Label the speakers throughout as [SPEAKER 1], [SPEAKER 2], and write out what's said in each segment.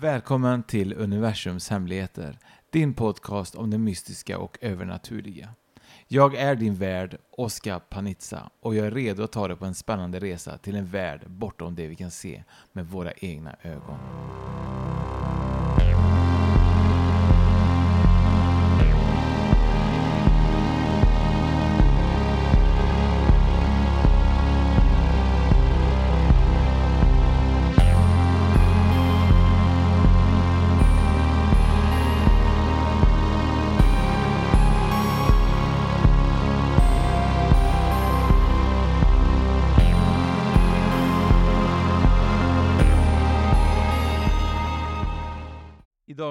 [SPEAKER 1] Välkommen till Universums hemligheter, din podcast om det mystiska och övernaturliga. Jag är din värd, Oskar Panizza, och jag är redo att ta dig på en spännande resa till en värld bortom det vi kan se med våra egna ögon.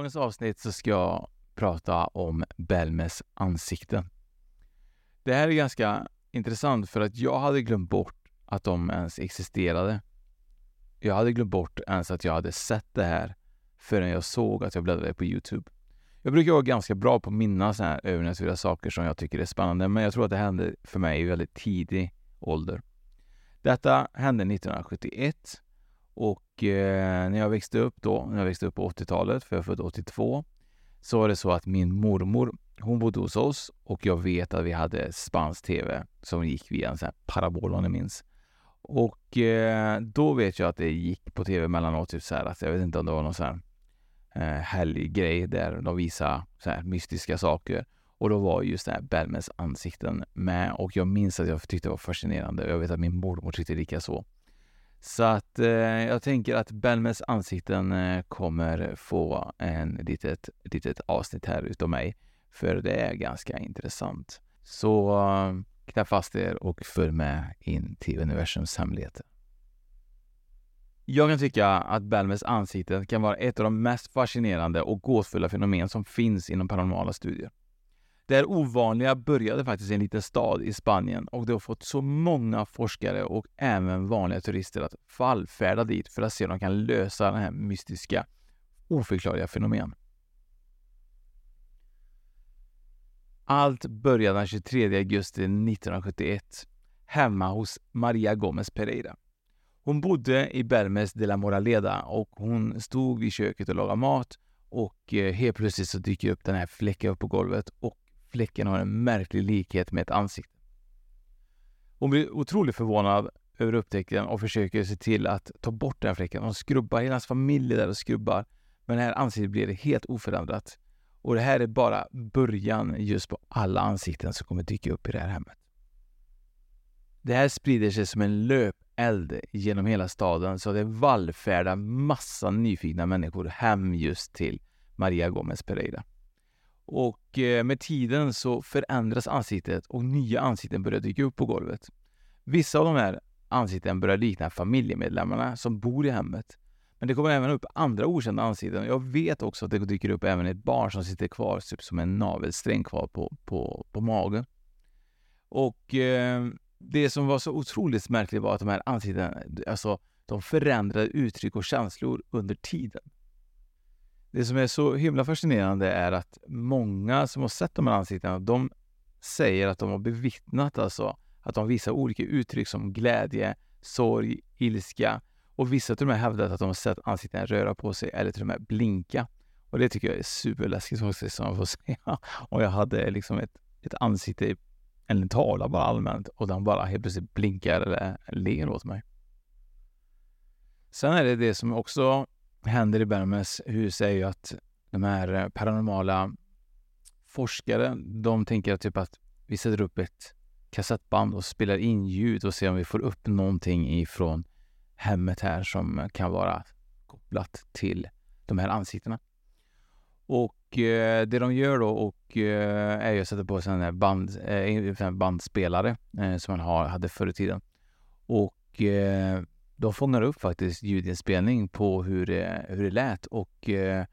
[SPEAKER 1] Dagens avsnitt så ska jag prata om Belmes ansikten. Det här är ganska intressant för att jag hade glömt bort att de ens existerade. Jag hade glömt bort ens att jag hade sett det här förrän jag såg att jag bläddrade på Youtube. Jag brukar vara ganska bra på att minnas sådana här övernaturliga saker som jag tycker är spännande, men jag tror att det hände för mig i väldigt tidig ålder. Detta hände 1971 och eh, när jag växte upp då, när jag växte upp på 80-talet, för jag är född 82, så var det så att min mormor, hon bodde hos oss och jag vet att vi hade spansk tv som gick via en sån här parabol om ni minns. Och eh, då vet jag att det gick på tv mellanåt, typ så här att jag vet inte om det var någon sån här eh, helggrej där de visade så här mystiska saker. Och då var just det här Belmens ansikten med och jag minns att jag tyckte det var fascinerande. och Jag vet att min mormor tyckte lika så. Så att eh, jag tänker att Belmes ansikten eh, kommer få en litet, litet avsnitt här utav mig. För det är ganska intressant. Så eh, knäpp fast er och följ med in till universums hemligheter. Jag kan tycka att Belmes ansikten kan vara ett av de mest fascinerande och gåtfulla fenomen som finns inom paranormala studier. Det här ovanliga började faktiskt i en liten stad i Spanien och det har fått så många forskare och även vanliga turister att vallfärda dit för att se om de kan lösa den här mystiska, oförklarliga fenomen. Allt började den 23 augusti 1971 hemma hos Maria Gomez Pereira. Hon bodde i Bermes de la Moraleda och hon stod i köket och lagade mat och eh, helt plötsligt så dyker upp den här fläcken upp på golvet och fläcken har en märklig likhet med ett ansikte. Hon blir otroligt förvånad över upptäckten och försöker se till att ta bort den här fläcken. Hon skrubbar, hela hans familj är där och skrubbar. Men det här ansiktet blir helt oförändrat. Och det här är bara början just på alla ansikten som kommer dyka upp i det här hemmet. Det här sprider sig som en löpeld genom hela staden så det vallfärdar massa nyfikna människor hem just till Maria Gomez Pereira. Och eh, med tiden så förändras ansiktet och nya ansikten börjar dyka upp på golvet. Vissa av de här ansikten börjar likna familjemedlemmarna som bor i hemmet. Men det kommer även upp andra okända ansikten. Jag vet också att det dyker upp även ett barn som sitter kvar typ som en navelsträng kvar på, på, på magen. Och eh, det som var så otroligt märkligt var att de här ansiktena, alltså de förändrade uttryck och känslor under tiden. Det som är så himla fascinerande är att många som har sett de här ansiktena, de säger att de har bevittnat alltså att de visar olika uttryck som glädje, sorg, ilska och vissa till och med hävdat att de har sett ansiktena röra på sig eller till och med blinka. Och det tycker jag är superläskigt faktiskt, som jag får säga. Och jag hade liksom ett, ett ansikte, eller tavla bara allmänt, och den bara helt plötsligt blinkar eller ler åt mig. Sen är det det som också händer i Bermes hus är ju att de här eh, paranormala forskare, de tänker typ att vi sätter upp ett kassettband och spelar in ljud och ser om vi får upp någonting ifrån hemmet här som kan vara kopplat till de här ansiktena. Och eh, det de gör då och eh, är att sätta på sig en band, eh, bandspelare eh, som man har, hade förr i tiden. Och eh, de fångar upp faktiskt ljudinspelning på hur det, hur det lät och eh,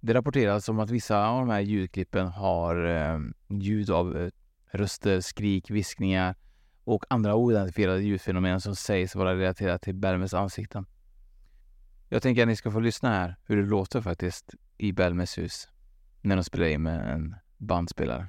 [SPEAKER 1] det rapporteras om att vissa av de här ljudklippen har eh, ljud av eh, röster, skrik, viskningar och andra oidentifierade ljudfenomen som sägs vara relaterade till Belmes ansikten. Jag tänker att ni ska få lyssna här hur det låter faktiskt i Belmes hus när de spelar in med en bandspelare.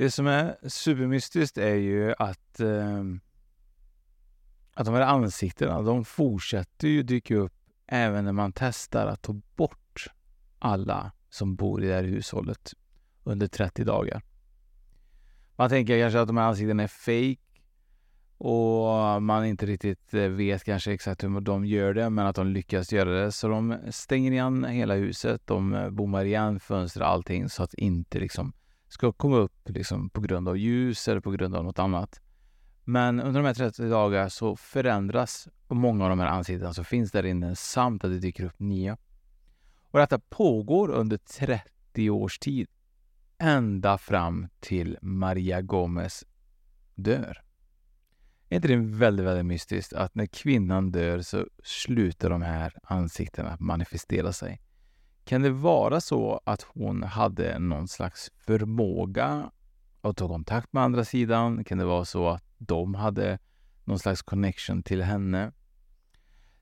[SPEAKER 1] Det som är supermystiskt är ju att, eh, att de här ansiktena, de fortsätter ju dyka upp även när man testar att ta bort alla som bor i det här hushållet under 30 dagar. Man tänker kanske att de här ansiktena är fake och man inte riktigt eh, vet kanske exakt hur de gör det, men att de lyckas göra det. Så de stänger igen hela huset, de eh, bommar igen fönster och allting så att inte liksom ska komma upp liksom på grund av ljus eller på grund av något annat. Men under de här 30 dagarna så förändras många av de här ansiktena som finns där inne samt att det dyker upp nya. Och detta pågår under 30 års tid. Ända fram till Maria Gomez dör. Är inte det väldigt, väldigt mystiskt att när kvinnan dör så slutar de här ansiktena manifestera sig? Kan det vara så att hon hade någon slags förmåga att ta kontakt med andra sidan? Kan det vara så att de hade någon slags connection till henne?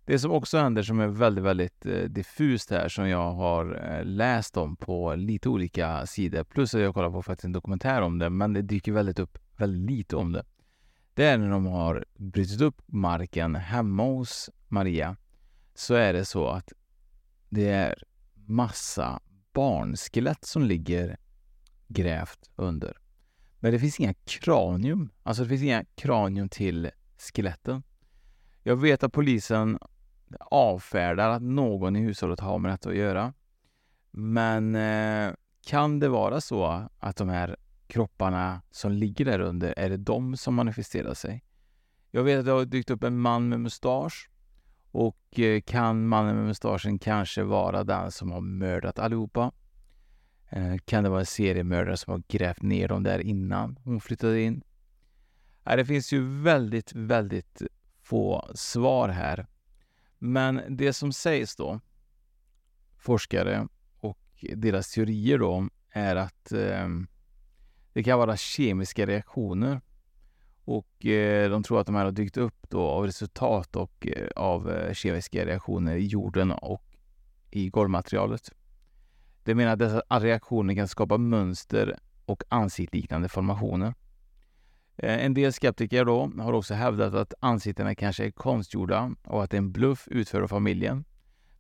[SPEAKER 1] Det som också händer som är väldigt, väldigt eh, diffust här som jag har eh, läst om på lite olika sidor, plus att jag kollar på faktiskt en dokumentär om det, men det dyker väldigt upp väldigt lite om det. Det är när de har brutit upp marken hemma hos Maria så är det så att det är massa barnskelett som ligger grävt under. Men det finns inga kranium. Alltså det finns inga kranium till skeletten. Jag vet att polisen avfärdar att någon i hushållet har med detta att göra. Men eh, kan det vara så att de här kropparna som ligger där under, är det de som manifesterar sig? Jag vet att det har dykt upp en man med mustasch och eh, kan mannen med mustaschen kanske vara den som har mördat allihopa? Eh, kan det vara en seriemördare som har grävt ner dem där innan hon flyttade in? Det finns ju väldigt, väldigt få svar här. Men det som sägs då, forskare och deras teorier då, är att ehm, det kan vara kemiska reaktioner. Och eh, de tror att de här har dykt upp då av resultat och eh, av eh, kemiska reaktioner i jorden och i golvmaterialet. De menar att dessa reaktioner kan skapa mönster och ansiktsliknande formationer. Eh, en del skeptiker då har också hävdat att ansiktena kanske är konstgjorda och att det är en bluff utförd av familjen.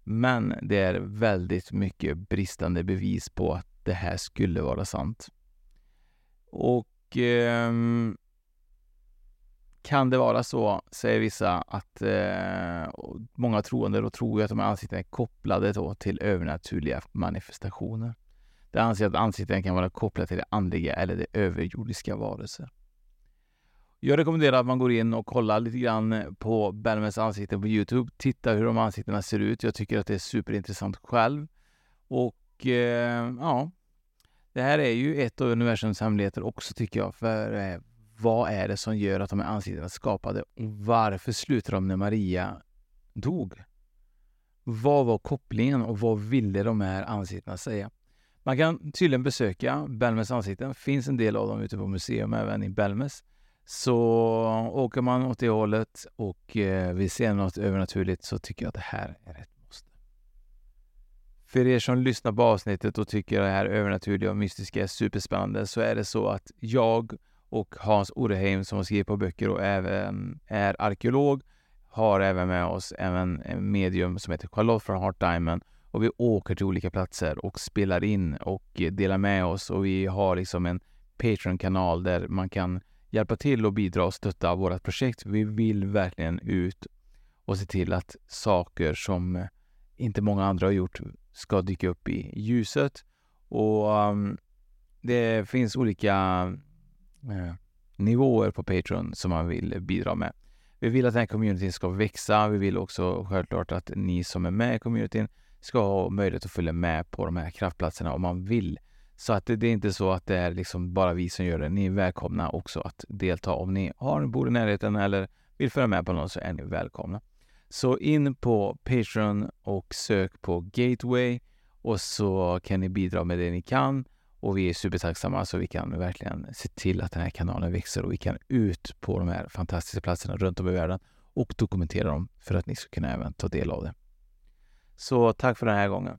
[SPEAKER 1] Men det är väldigt mycket bristande bevis på att det här skulle vara sant. Och eh, kan det vara så, säger vissa, att eh, många troende då tror att de här ansiktena är kopplade då till övernaturliga manifestationer. De anser att ansiktena kan vara kopplade till det andliga eller det överjordiska varelser. Jag rekommenderar att man går in och kollar lite grann på Belmers ansikten på Youtube. Titta hur de ansiktena ser ut. Jag tycker att det är superintressant själv. Och eh, ja, det här är ju ett av universums hemligheter också tycker jag. För eh, vad är det som gör att de här ansiktena är skapade? Och varför slutade de när Maria dog? Vad var kopplingen och vad ville de här ansiktena säga? Man kan tydligen besöka Belmes ansikten. finns en del av dem ute på museum även i Belmes. Så åker man åt det hållet och eh, vill se något övernaturligt så tycker jag att det här är ett måste. För er som lyssnar på avsnittet och tycker att det här övernaturliga och mystiska är superspännande så är det så att jag och Hans Oreheim som har skrivit på böcker och även är arkeolog har även med oss även en medium som heter Charlotte från Heart Diamond och vi åker till olika platser och spelar in och delar med oss och vi har liksom en Patreon-kanal där man kan hjälpa till och bidra och stötta vårt projekt. Vi vill verkligen ut och se till att saker som inte många andra har gjort ska dyka upp i ljuset. Och um, det finns olika Eh, nivåer på Patreon som man vill bidra med. Vi vill att den här communityn ska växa. Vi vill också självklart att ni som är med i communityn ska ha möjlighet att följa med på de här kraftplatserna om man vill. Så att det, det, är inte så att det är liksom bara vi som gör det. Ni är välkomna också att delta. Om ni har, bor i närheten eller vill följa med på något så är ni välkomna. Så in på Patreon och sök på Gateway och så kan ni bidra med det ni kan. Och vi är supertacksamma så vi kan verkligen se till att den här kanalen växer och vi kan ut på de här fantastiska platserna runt om i världen och dokumentera dem för att ni ska kunna även ta del av det. Så tack för den här gången.